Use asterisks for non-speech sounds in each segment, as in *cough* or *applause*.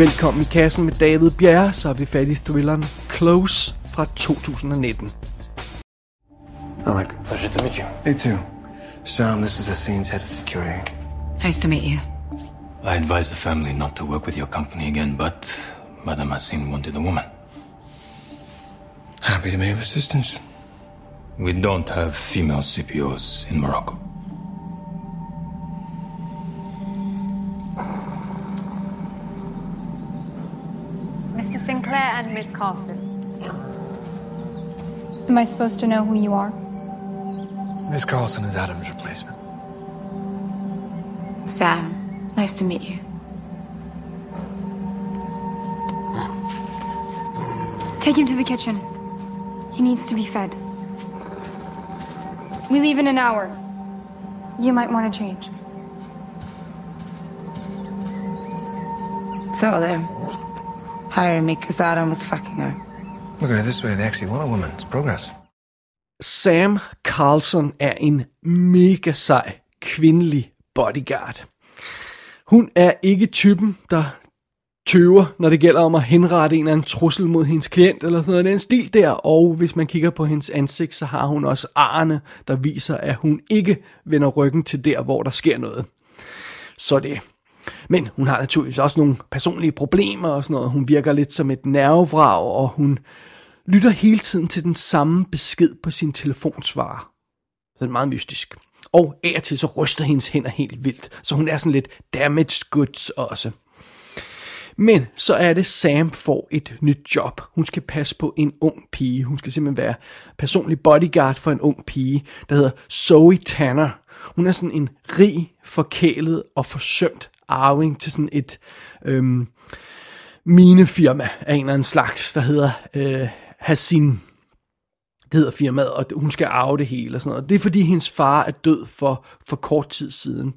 Velkommen i kassen med David Bjerre, så er vi fat i thrilleren Close fra 2019. Alec. Pleasure to meet you. Me too. Sam, this is Assine's head of security. Nice to meet you. I advise the family not to work with your company again, but Madame Hassine wanted a woman. Happy to be of assistance. We don't have female CPOs in Morocco. Mr. Sinclair and Miss Carson. Am I supposed to know who you are? Miss Carlson is Adam's replacement. Sam, nice to meet you. Take him to the kitchen. He needs to be fed. We leave in an hour. You might want to change. So they're hiring me because Adam was fucking her. Look at it this way, they actually want a woman. It's progress. Sam Carlson er en mega sej kvindelig bodyguard. Hun er ikke typen, der tøver, når det gælder om at henrette en eller anden trussel mod hendes klient, eller sådan noget. Den stil der, og hvis man kigger på hendes ansigt, så har hun også arne, der viser, at hun ikke vender ryggen til der, hvor der sker noget. Så det. Men hun har naturligvis også nogle personlige problemer og sådan noget. Hun virker lidt som et nervevrag, og hun lytter hele tiden til den samme besked på sin telefonsvarer. Så det er meget mystisk. Og af og til så ryster hendes hænder helt vildt, så hun er sådan lidt damaged goods også. Men så er det, Sam får et nyt job. Hun skal passe på en ung pige. Hun skal simpelthen være personlig bodyguard for en ung pige, der hedder Zoe Tanner. Hun er sådan en rig, forkælet og forsømt arving til sådan et øhm, minefirma af en eller anden slags, der hedder øh, Hassin. Det hedder firmaet, og hun skal arve det hele og sådan noget. Det er fordi hendes far er død for, for kort tid siden.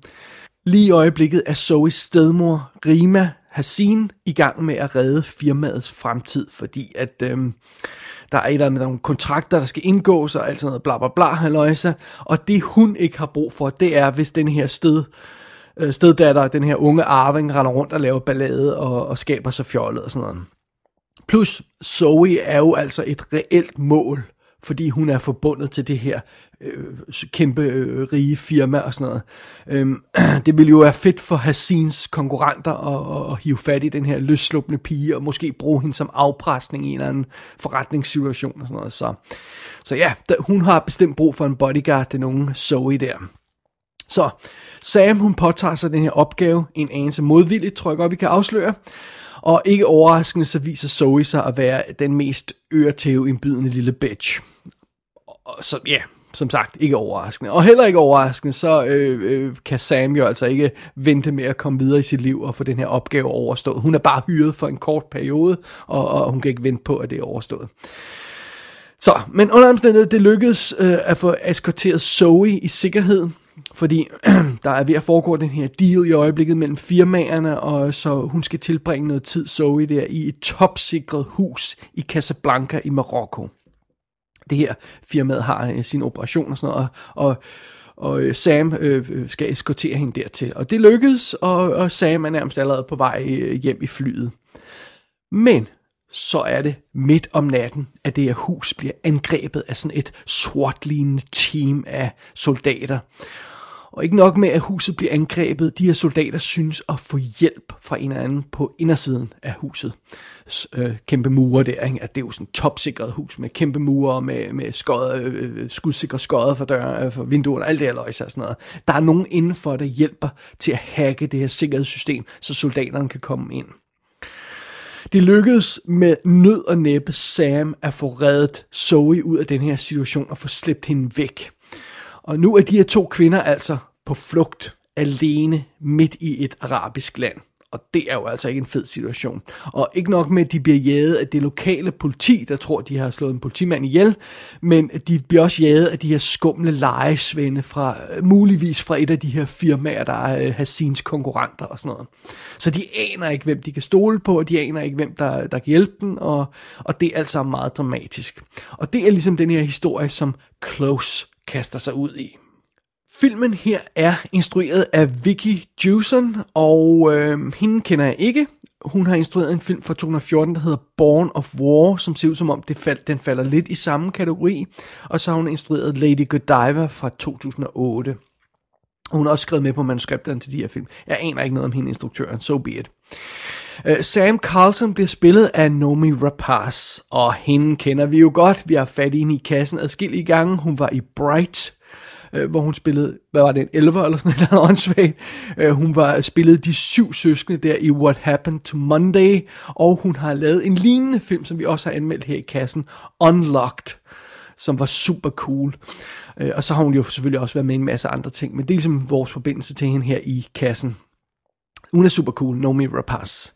Lige i øjeblikket er Zoes stedmor, Rima Hassin, i gang med at redde firmaets fremtid, fordi at øhm, der er et eller andet, nogle kontrakter, der skal indgås og alt sådan noget bla bla bla, halløjsa. Og det hun ikke har brug for, det er, hvis den her sted, øh, steddatter, den her unge arving, render rundt og laver ballade og, og skaber sig fjollet og sådan noget. Plus, Zoe er jo altså et reelt mål, fordi hun er forbundet til det her øh, kæmpe øh, rige firma og sådan noget. Øhm, *clears throat* det ville jo være fedt for Hassins konkurrenter at, at, at hive fat i den her løsslupende pige, og måske bruge hende som afpresning i en eller anden forretningssituation og sådan noget. Så, så ja, der, hun har bestemt brug for en bodyguard, den unge Zoe der. Så Sam, hun påtager sig den her opgave, en anelse modvilligt, tror jeg godt, vi kan afsløre. Og ikke overraskende, så viser Zoe sig at være den mest øretæveindbydende lille bitch. Og så ja, som sagt, ikke overraskende. Og heller ikke overraskende, så øh, øh, kan Sam jo altså ikke vente med at komme videre i sit liv og få den her opgave overstået. Hun er bare hyret for en kort periode, og, og hun kan ikke vente på, at det er overstået. Så, men under omstændighed, det lykkedes øh, at få eskorteret Zoe i sikkerhed, fordi *clears throat* der er ved at foregå den her deal i øjeblikket mellem firmaerne, og så hun skal tilbringe noget tid, Zoe, der i et topsikret hus i Casablanca i Marokko. Det her firmaet har øh, sin operation og sådan noget, og, og og øh, Sam øh, øh, skal eskortere hende dertil. Og det lykkedes, og, og Sam er nærmest allerede på vej øh, hjem i flyet. Men så er det midt om natten, at det her hus bliver angrebet af sådan et sortlignende team af soldater. Og ikke nok med, at huset bliver angrebet, de her soldater synes at få hjælp fra en eller anden på indersiden af huset. Øh, kæmpe mure der, ikke? At det er jo sådan et topsikret hus med kæmpe mure, med, med skod, øh, øh, skudsikre skodder for, dør, øh, for vinduerne, alt det her løjse og sådan noget. Der er nogen indenfor, der hjælper til at hacke det her sikkerhedssystem, så soldaterne kan komme ind. Det lykkedes med nød og næppe Sam at få reddet Zoe ud af den her situation og få slæbt hende væk. Og nu er de her to kvinder altså på flugt alene midt i et arabisk land. Og det er jo altså ikke en fed situation. Og ikke nok med, at de bliver jaget af det lokale politi, der tror, de har slået en politimand ihjel, men de bliver også jaget af de her skumle lejesvende fra, øh, muligvis fra et af de her firmaer, der øh, er Hassins konkurrenter og sådan noget. Så de aner ikke, hvem de kan stole på, og de aner ikke, hvem der, der kan hjælpe dem, og, og det er altså meget dramatisk. Og det er ligesom den her historie, som Close kaster sig ud i. Filmen her er instrueret af Vicky Jewson, og øh, hende kender jeg ikke. hun har instrueret en film fra 2014, der hedder Born of War, som ser ud som om det fald, den falder lidt i samme kategori. Og så har hun instrueret Lady Godiva fra 2008. Og hun har også skrevet med på manuskripterne til de her film. Jeg aner ikke noget om hende instruktøren, so be it. Uh, Sam Carlson bliver spillet af Nomi Rapaz, og hende kender vi jo godt. Vi har fat i hende i kassen adskillige gange. Hun var i Bright, Øh, hvor hun spillede, hvad var det, en 11 eller sådan *laughs* noget åndssvagt. Uh, hun var spillet de syv søskende der i What Happened to Monday, og hun har lavet en lignende film, som vi også har anmeldt her i kassen, Unlocked, som var super cool. Uh, og så har hun jo selvfølgelig også været med i en masse andre ting, men det er ligesom vores forbindelse til hende her i kassen. Hun er super cool, Nomi Rapaz.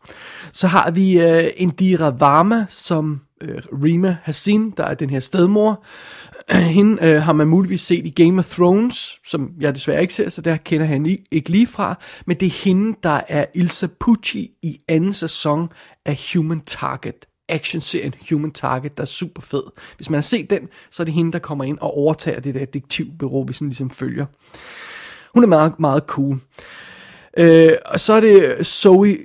Så har vi uh, Indira Varma som øh, Rima Hassin, der er den her stedmor. *clears throat* Hende øh, har man muligvis set i Game of Thrones, som jeg desværre ikke ser, så der kender han ikke lige fra. Men det er hende, der er Ilsa Pucci i anden sæson af Human Target Action-serien Human Target, der er super fed. Hvis man har set den, så er det hende, der kommer ind og overtager det der detektivbureau, vi sådan ligesom følger. Hun er meget, meget cool. Øh, og så er det Zoe,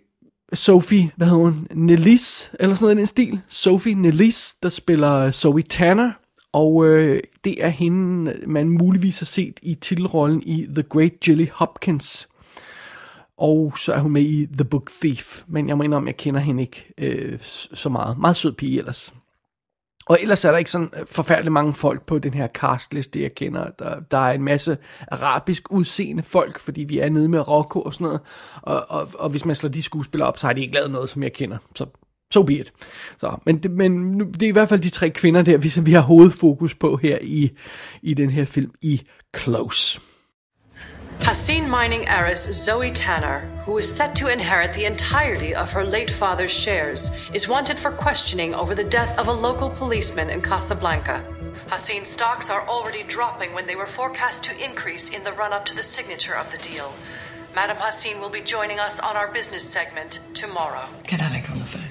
Sophie, hvad hedder hun, Nelis, eller sådan noget i den stil. Sophie Nelis, der spiller Zoe Tanner, og øh, det er hende, man muligvis har set i titelrollen i The Great Jilly Hopkins. Og så er hun med i The Book Thief, men jeg må indrømme, jeg kender hende ikke øh, så meget. Meget sød pige ellers. Og ellers er der ikke sådan øh, forfærdeligt mange folk på den her castliste, jeg kender. Der, der er en masse arabisk udseende folk, fordi vi er nede med Marokko og sådan noget. Og, og, og hvis man slår de skuespillere op, så har de ikke lavet noget, som jeg kender. Så so be it. Så, men det, men nu, det er i hvert fald de tre kvinder der, vi, vi har hovedfokus på her i, i den her film i Close. Hassin mining heiress Zoe Tanner, who is set to inherit the entirety of her late father's shares, is wanted for questioning over the death of a local policeman in Casablanca. Hassin's stocks are already dropping when they were forecast to increase in the run up to the signature of the deal. Madam Hassin will be joining us on our business segment tomorrow. Get Alec on the phone.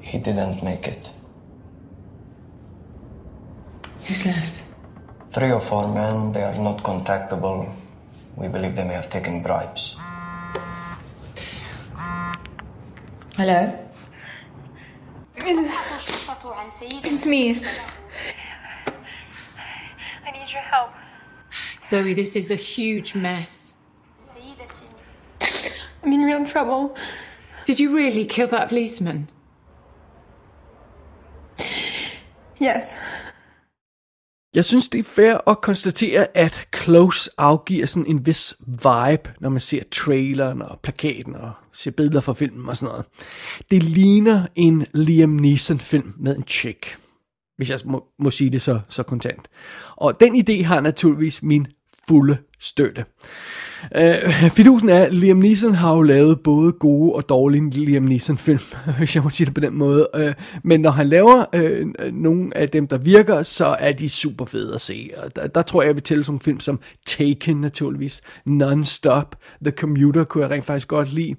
He didn't make it. Who's left? Three or four men, they are not contactable. We believe they may have taken bribes. Hello? It's me. I need your help. Zoe, this is a huge mess. I'm in real trouble. Did you really kill that policeman? Yes. Jeg synes, det er fair at konstatere, at Close afgiver sådan en vis vibe, når man ser traileren og plakaten og ser billeder fra filmen og sådan noget. Det ligner en Liam Neeson-film med en chick, hvis jeg må, må sige det så, så kontant. Og den idé har naturligvis min fulde støtte. Uh, fidusen er, at Liam Neeson har jo lavet både gode og dårlige Liam Neeson film, *laughs* hvis jeg må sige det på den måde. Uh, men når han laver uh, nogle af dem, der virker, så er de super fede at se. Og der, der tror jeg, jeg vil tælle som film som Taken naturligvis, Non-Stop, The Commuter kunne jeg rent faktisk godt lide.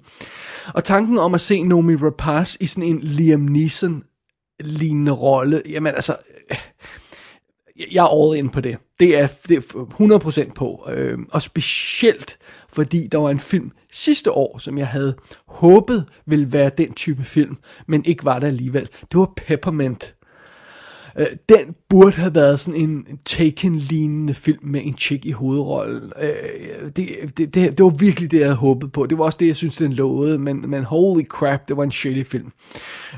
Og tanken om at se Nomi Rapaz i sådan en Liam Neeson lignende rolle, jamen altså... Uh, jeg er all in på det. Det er, det er 100% på. Øh, og specielt fordi der var en film sidste år, som jeg havde håbet ville være den type film, men ikke var det alligevel. Det var Peppermint. Øh, den burde have været sådan en Taken-lignende film med en chick i hovedrollen. Øh, det, det, det, det var virkelig det, jeg havde håbet på. Det var også det, jeg synes, den lovede, men, men holy crap, det var en shitty film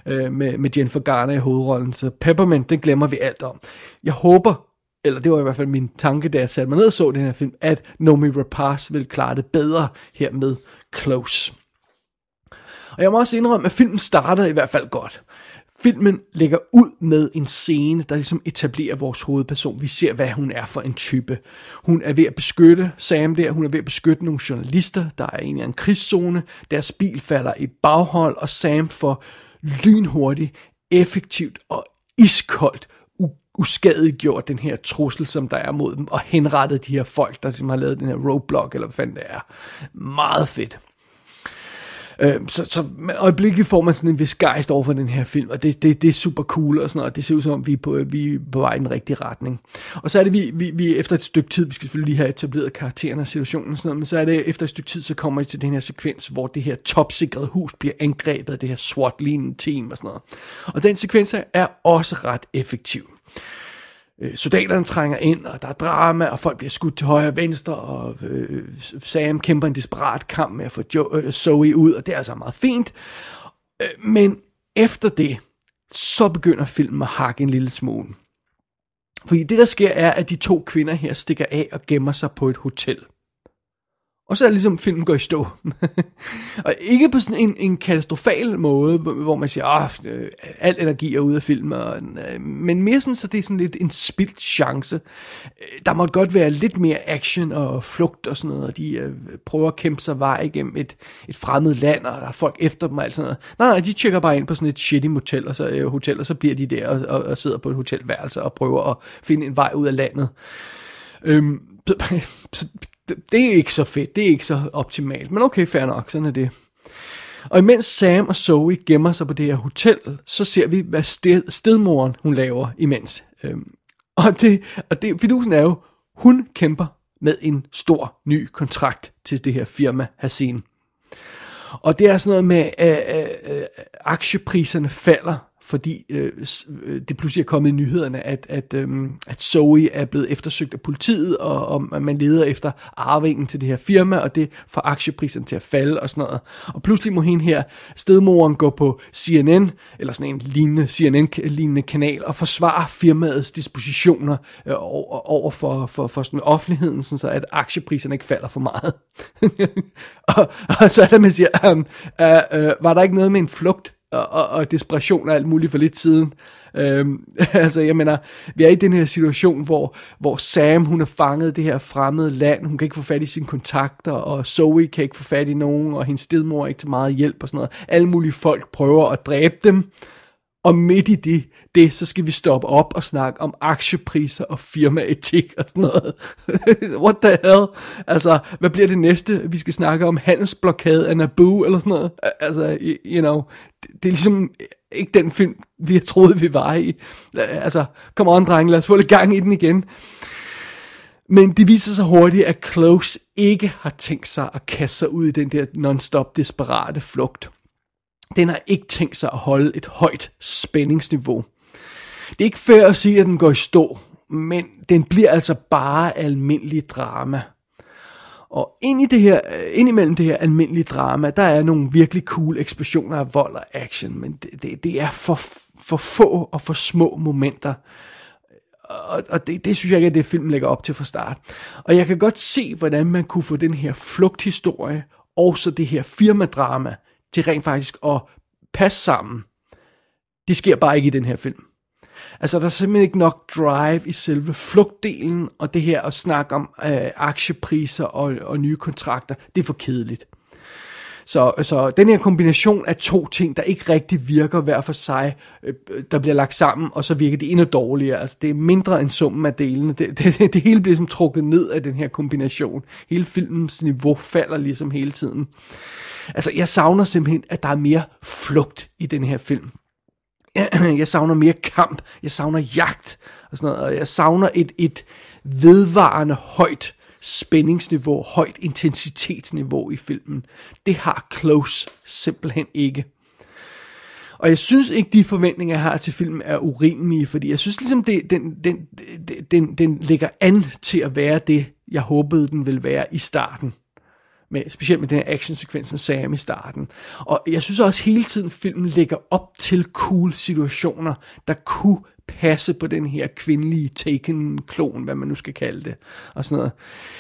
øh, med, med Jennifer Garner i hovedrollen. Så Peppermint, den glemmer vi alt om. Jeg håber, eller det var i hvert fald min tanke, da jeg satte mig ned og så den her film, at Nomi Rapaz ville klare det bedre her med Close. Og jeg må også indrømme, at filmen starter i hvert fald godt. Filmen lægger ud med en scene, der ligesom etablerer vores hovedperson. Vi ser, hvad hun er for en type. Hun er ved at beskytte Sam der. Hun er ved at beskytte nogle journalister. Der er en i en krigszone. Deres bil falder i baghold, og Sam får lynhurtigt, effektivt og iskoldt uskadeliggjort den her trussel, som der er mod dem, og henrettet de her folk, der simpelthen har lavet den her roadblock, eller hvad fanden det er. Meget fedt. Øh, så, så øjeblikkeligt får man sådan en vis gejst over for den her film, og det, det, det er super cool og sådan noget, og det ser ud som om, vi er på, øh, vi er på vej i den rigtige retning. Og så er det, vi, vi, vi efter et stykke tid, vi skal selvfølgelig lige have etableret karaktererne og situationen og sådan noget, men så er det efter et stykke tid, så kommer vi til den her sekvens, hvor det her topsikrede hus bliver angrebet af det her SWAT-lignende team og sådan noget. Og den sekvens er også ret effektiv øh, soldaterne trænger ind, og der er drama, og folk bliver skudt til højre og venstre, og øh, Sam kæmper en desperat kamp med at få jo- øh, Zoe ud, og det er altså meget fint. Øh, men efter det, så begynder filmen at hakke en lille smule. Fordi det, der sker, er, at de to kvinder her stikker af og gemmer sig på et hotel. Og så er det ligesom, filmen går i stå. *laughs* og ikke på sådan en, en katastrofal måde, hvor man siger, at øh, al energi er ude af filmen, og, øh, men mere sådan, så det er sådan lidt en spildt chance. Øh, der må godt være lidt mere action og flugt og sådan noget, og de øh, prøver at kæmpe sig vej igennem et, et fremmed land, og der er folk efter dem og alt sådan noget. Nej, nej, de tjekker bare ind på sådan et shitty motel, og så, øh, hotel, og så bliver de der og, og, og sidder på et hotelværelse og prøver at finde en vej ud af landet. Øhm, så, *laughs* så det er ikke så fedt, det er ikke så optimalt, men okay, fair nok, sådan er det. Og imens Sam og Zoe gemmer sig på det her hotel, så ser vi, hvad sted, stedmoren hun laver imens. Øhm, og det, og det, fidusen er jo, hun kæmper med en stor ny kontrakt til det her firma Hasin. Og det er sådan noget med, at øh, øh, aktiepriserne falder fordi øh, øh, det pludselig er kommet i nyhederne, at, at, øh, at Zoe er blevet eftersøgt af politiet, og, og man leder efter arvingen til det her firma, og det får aktieprisen til at falde og sådan noget. Og pludselig må hende her, stedmoren, gå på CNN, eller sådan en lignende CNN-lignende kanal, og forsvare firmaets dispositioner øh, over, over for, for, for sådan offentligheden, sådan så at aktiepriserne ikke falder for meget. *laughs* og, og så er der, man siger, øhm, øh, øh, var der ikke noget med en flugt og, og, og desperation og alt muligt for lidt siden. Øhm, *laughs* altså, jeg mener, vi er i den her situation, hvor, hvor Sam, hun er fanget det her fremmede land, hun kan ikke få fat i sine kontakter, og Zoe kan ikke få fat i nogen, og hendes stedmor er ikke til meget hjælp og sådan noget. Alle mulige folk prøver at dræbe dem, og midt i det, det, så skal vi stoppe op og snakke om aktiepriser og firmaetik og sådan noget. *laughs* What the hell? Altså, hvad bliver det næste? Vi skal snakke om handelsblokade af Naboo eller sådan noget. Altså, you know, det, det er ligesom ikke den film, vi har troet, vi var i. Altså, kom on, drenge, lad os få lidt gang i den igen. Men det viser sig hurtigt, at Close ikke har tænkt sig at kaste sig ud i den der non-stop desperate flugt. Den har ikke tænkt sig at holde et højt spændingsniveau. Det er ikke fair at sige, at den går i stå, men den bliver altså bare almindelig drama. Og ind, i det her, øh, ind imellem det her almindelige drama, der er nogle virkelig cool eksplosioner af vold og action, men det, det, det er for, for få og for små momenter. Og, og det, det synes jeg ikke at det, filmen lægger op til fra start. Og jeg kan godt se, hvordan man kunne få den her flugthistorie, og så det her firmadrama, til rent faktisk at passe sammen. Det sker bare ikke i den her film. Altså, der er simpelthen ikke nok drive i selve flugtdelen, og det her at snakke om øh, aktiepriser og, og nye kontrakter, det er for kedeligt. Så, så den her kombination af to ting, der ikke rigtig virker hver for sig, øh, der bliver lagt sammen, og så virker det endnu dårligere. Altså, det er mindre end summen af delene. Det, *laughs* det, det hele bliver ligesom trukket ned af den her kombination. Hele filmens niveau falder ligesom hele tiden. Altså, jeg savner simpelthen, at der er mere flugt i den her film. *clears throat* Jeg savner mere kamp, jeg savner jagt, og sådan noget, og jeg savner et, et vedvarende højt spændingsniveau, højt intensitetsniveau i filmen. Det har Close simpelthen ikke. Og jeg synes ikke, de forventninger, jeg har til filmen, er urimelige, fordi jeg synes ligesom, det, den, den, den, den ligger an til at være det, jeg håbede, den ville være i starten med, specielt med den her actionsekvens med Sam i starten. Og jeg synes også hele tiden, filmen lægger op til cool situationer, der kunne passe på den her kvindelige Taken-klon, hvad man nu skal kalde det, og sådan noget.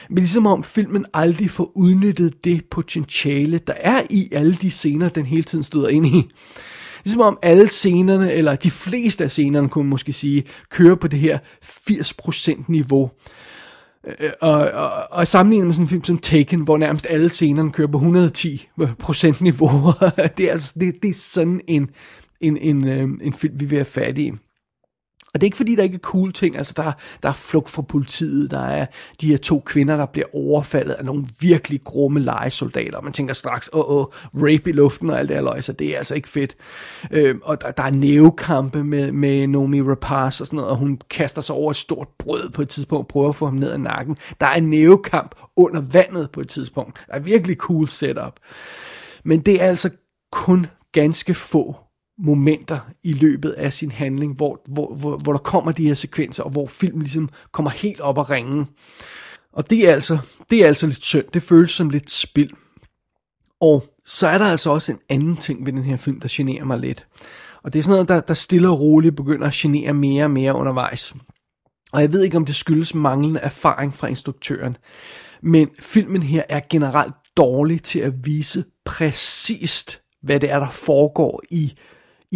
Men ligesom om filmen aldrig får udnyttet det potentiale, der er i alle de scener, den hele tiden støder ind i. Ligesom om alle scenerne, eller de fleste af scenerne, kunne man måske sige, kører på det her 80% niveau. Øh, øh, og, og, og sammenlignet med sådan en film som Taken, hvor nærmest alle scenerne kører på 110 procent niveau, *laughs* det er altså det, det er sådan en, en, en, øh, en film, vi vil have fat i. Og det er ikke fordi, der ikke er cool ting. Altså, der, der er flugt fra politiet. Der er de her to kvinder, der bliver overfaldet af nogle virkelig grumme legesoldater. Man tænker straks, åh, åh, rape i luften og alt det her så det er altså ikke fedt. Øh, og der, der er nævekampe med, med Nomi Rapaz og sådan noget, og hun kaster sig over et stort brød på et tidspunkt og prøver at få ham ned ad nakken. Der er en nævekamp under vandet på et tidspunkt. Der er virkelig cool setup. Men det er altså kun ganske få momenter i løbet af sin handling, hvor, hvor, hvor, hvor der kommer de her sekvenser, og hvor filmen ligesom kommer helt op og ringe. Og det er altså, det er altså lidt synd. Det føles som lidt spild. Og så er der altså også en anden ting ved den her film, der generer mig lidt. Og det er sådan noget, der, der stille og roligt begynder at genere mere og mere undervejs. Og jeg ved ikke, om det skyldes manglende erfaring fra instruktøren. Men filmen her er generelt dårlig til at vise præcist, hvad det er, der foregår i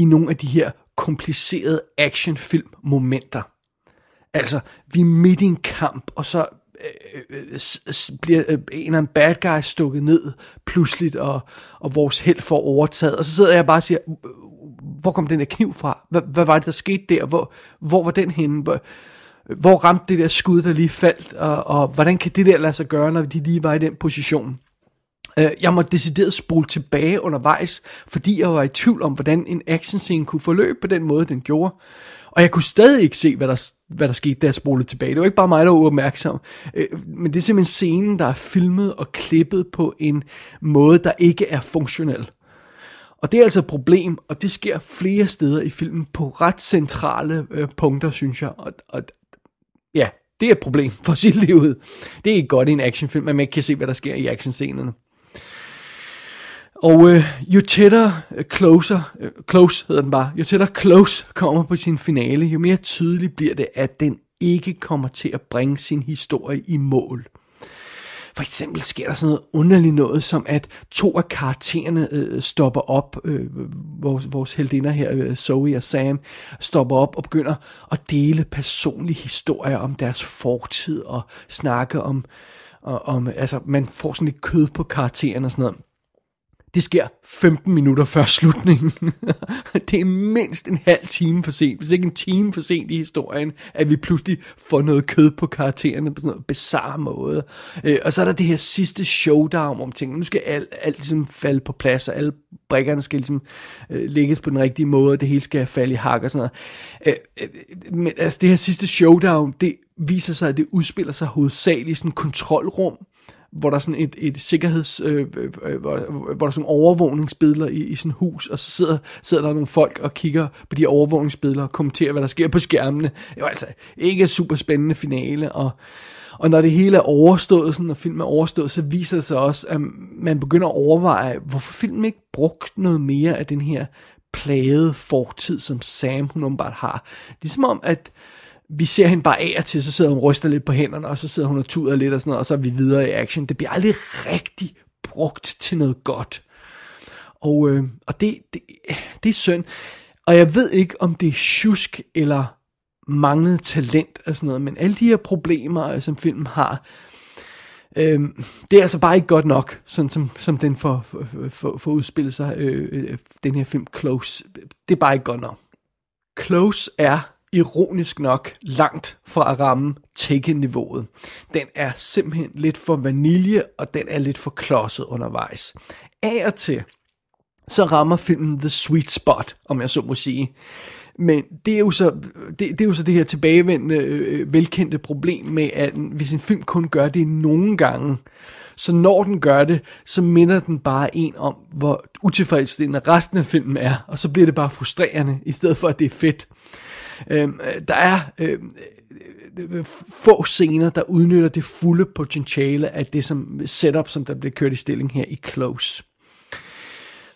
i nogle af de her komplicerede actionfilm momenter. Altså, vi er midt i en kamp, og så øh, øh, bliver øh, en eller anden bad guy stukket ned pludseligt, og, og vores held får overtaget. Og så sidder jeg bare og siger, hvor kom den der kniv fra? Hvad, hvad var det, der skete der? Hvor, hvor var den henne? Hvor, hvor ramte det der skud, der lige faldt? Og, og hvordan kan det der lade sig gøre, når de lige var i den position? Øh, jeg måtte decideret spole tilbage undervejs, fordi jeg var i tvivl om, hvordan en actionscene kunne forløbe på den måde, den gjorde. Og jeg kunne stadig ikke se, hvad der, hvad der skete, da jeg spolede tilbage. Det var ikke bare mig, der var uopmærksom. Øh, men det er simpelthen scenen, der er filmet og klippet på en måde, der ikke er funktionel. Og det er altså et problem, og det sker flere steder i filmen på ret centrale øh, punkter, synes jeg. Og, og ja, det er et problem for sit liv Det er ikke godt i en actionfilm, at man ikke kan se, hvad der sker i actionscenerne. Og øh, jo tættere øh, closer, øh, close hedder den bare, jo tættere close kommer på sin finale, jo mere tydeligt bliver det, at den ikke kommer til at bringe sin historie i mål. For eksempel sker der sådan noget underligt noget, som at to af karaktererne øh, stopper op, øh, vores, vores heldinder her, øh, Zoe og Sam, stopper op og begynder at dele personlige historier om deres fortid og snakke om, og, om altså man får sådan lidt kød på karaktererne og sådan noget. Det sker 15 minutter før slutningen. *laughs* det er mindst en halv time for sent, hvis ikke en time for sent i historien, at vi pludselig får noget kød på karaktererne på sådan en bizarre måde. Øh, og så er der det her sidste showdown om tingene. Nu skal alt, alt ligesom falde på plads, og alle brikkerne skal ligesom øh, lægges på den rigtige måde, og det hele skal falde i hak og sådan noget. Øh, øh, men altså det her sidste showdown, det viser sig, at det udspiller sig hovedsageligt i sådan et kontrolrum, hvor der er sådan et, et sikkerheds, øh, øh, øh hvor, hvor der er sådan overvågningsbilleder i, i sådan hus, og så sidder, sidder der nogle folk og kigger på de overvågningsbilleder og kommenterer, hvad der sker på skærmene. Det var altså ikke et super spændende finale, og, og når det hele er overstået, sådan, når filmen er overstået, så viser det sig også, at man begynder at overveje, hvorfor filmen ikke brugt noget mere af den her plagede fortid, som Sam hun åbenbart har. Det er som om, at vi ser hende bare af og til, så sidder hun og ryster lidt på hænderne, og så sidder hun og tuder lidt og sådan noget, og så er vi videre i action. Det bliver aldrig rigtig brugt til noget godt. Og, øh, og det, det, det er synd. Og jeg ved ikke, om det er tjusk eller manglet talent og sådan noget, men alle de her problemer, øh, som filmen har, øh, det er altså bare ikke godt nok, sådan som, som den får, for, for, udspillet sig, øh, øh, den her film Close. Det er bare ikke godt nok. Close er ironisk nok langt fra at ramme Taken-niveauet. Den er simpelthen lidt for vanilje, og den er lidt for klodset undervejs. Af og til, så rammer filmen the sweet spot, om jeg så må sige. Men det er jo så det, det, er jo så det her tilbagevendende, øh, øh, velkendte problem med, at hvis en film kun gør det nogle gange, så når den gør det, så minder den bare en om, hvor utilfredsstillende resten af filmen er, og så bliver det bare frustrerende, i stedet for at det er fedt. Øh, der er øhm, øh, øh, få scener, der udnytter det fulde potentiale af det som setup, som der bliver kørt i stilling her i Close.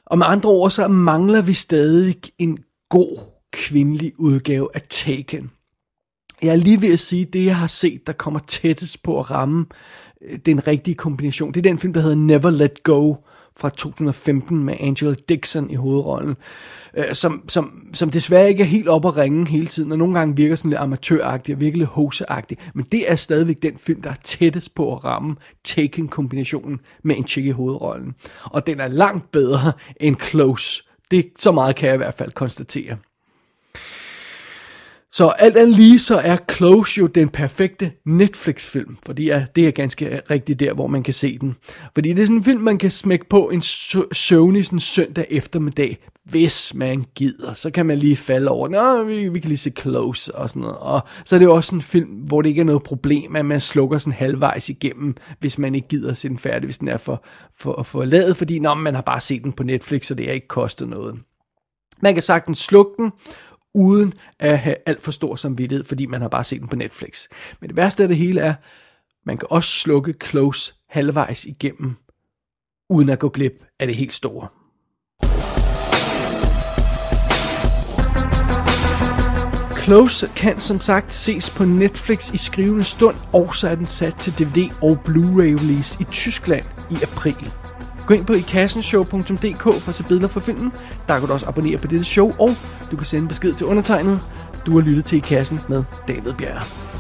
Og med andre ord, så mangler vi stadig en god kvindelig udgave af Taken. Jeg er lige ved at sige, det jeg har set, der kommer tættest på at ramme øh, den rigtige kombination, det er den film, der hedder Never Let Go, fra 2015 med Angela Dixon i hovedrollen, øh, som, som, som desværre ikke er helt op at ringe hele tiden, og nogle gange virker sådan lidt amatøragtig og virkelig hoseagtig, men det er stadigvæk den film, der er tættest på at ramme Taken-kombinationen med en chick i hovedrollen. Og den er langt bedre end Close. Det, så meget kan jeg i hvert fald konstatere. Så alt andet lige, så er Close jo den perfekte Netflix-film, fordi ja, det er ganske rigtigt der, hvor man kan se den. Fordi det er sådan en film, man kan smække på en søvnig sådan søndag eftermiddag, hvis man gider. Så kan man lige falde over, nå, vi, vi kan lige se Close og sådan noget. Og så er det jo også en film, hvor det ikke er noget problem, at man slukker sådan halvvejs igennem, hvis man ikke gider at se den færdig, hvis den er for, for, for lavet, fordi nå, man har bare set den på Netflix, så det har ikke kostet noget. Man kan sagtens slukke den, uden at have alt for stor samvittighed, fordi man har bare set den på Netflix. Men det værste af det hele er, man kan også slukke Close halvvejs igennem, uden at gå glip af det helt store. Close kan som sagt ses på Netflix i skrivende stund, og så er den sat til DVD og Blu-ray release i Tyskland i april. Gå ind på ikassenshow.dk for at se billeder fra filmen. Der kan du også abonnere på dette show, og du kan sende besked til undertegnet. Du har lyttet til I Kassen med David Bjerg.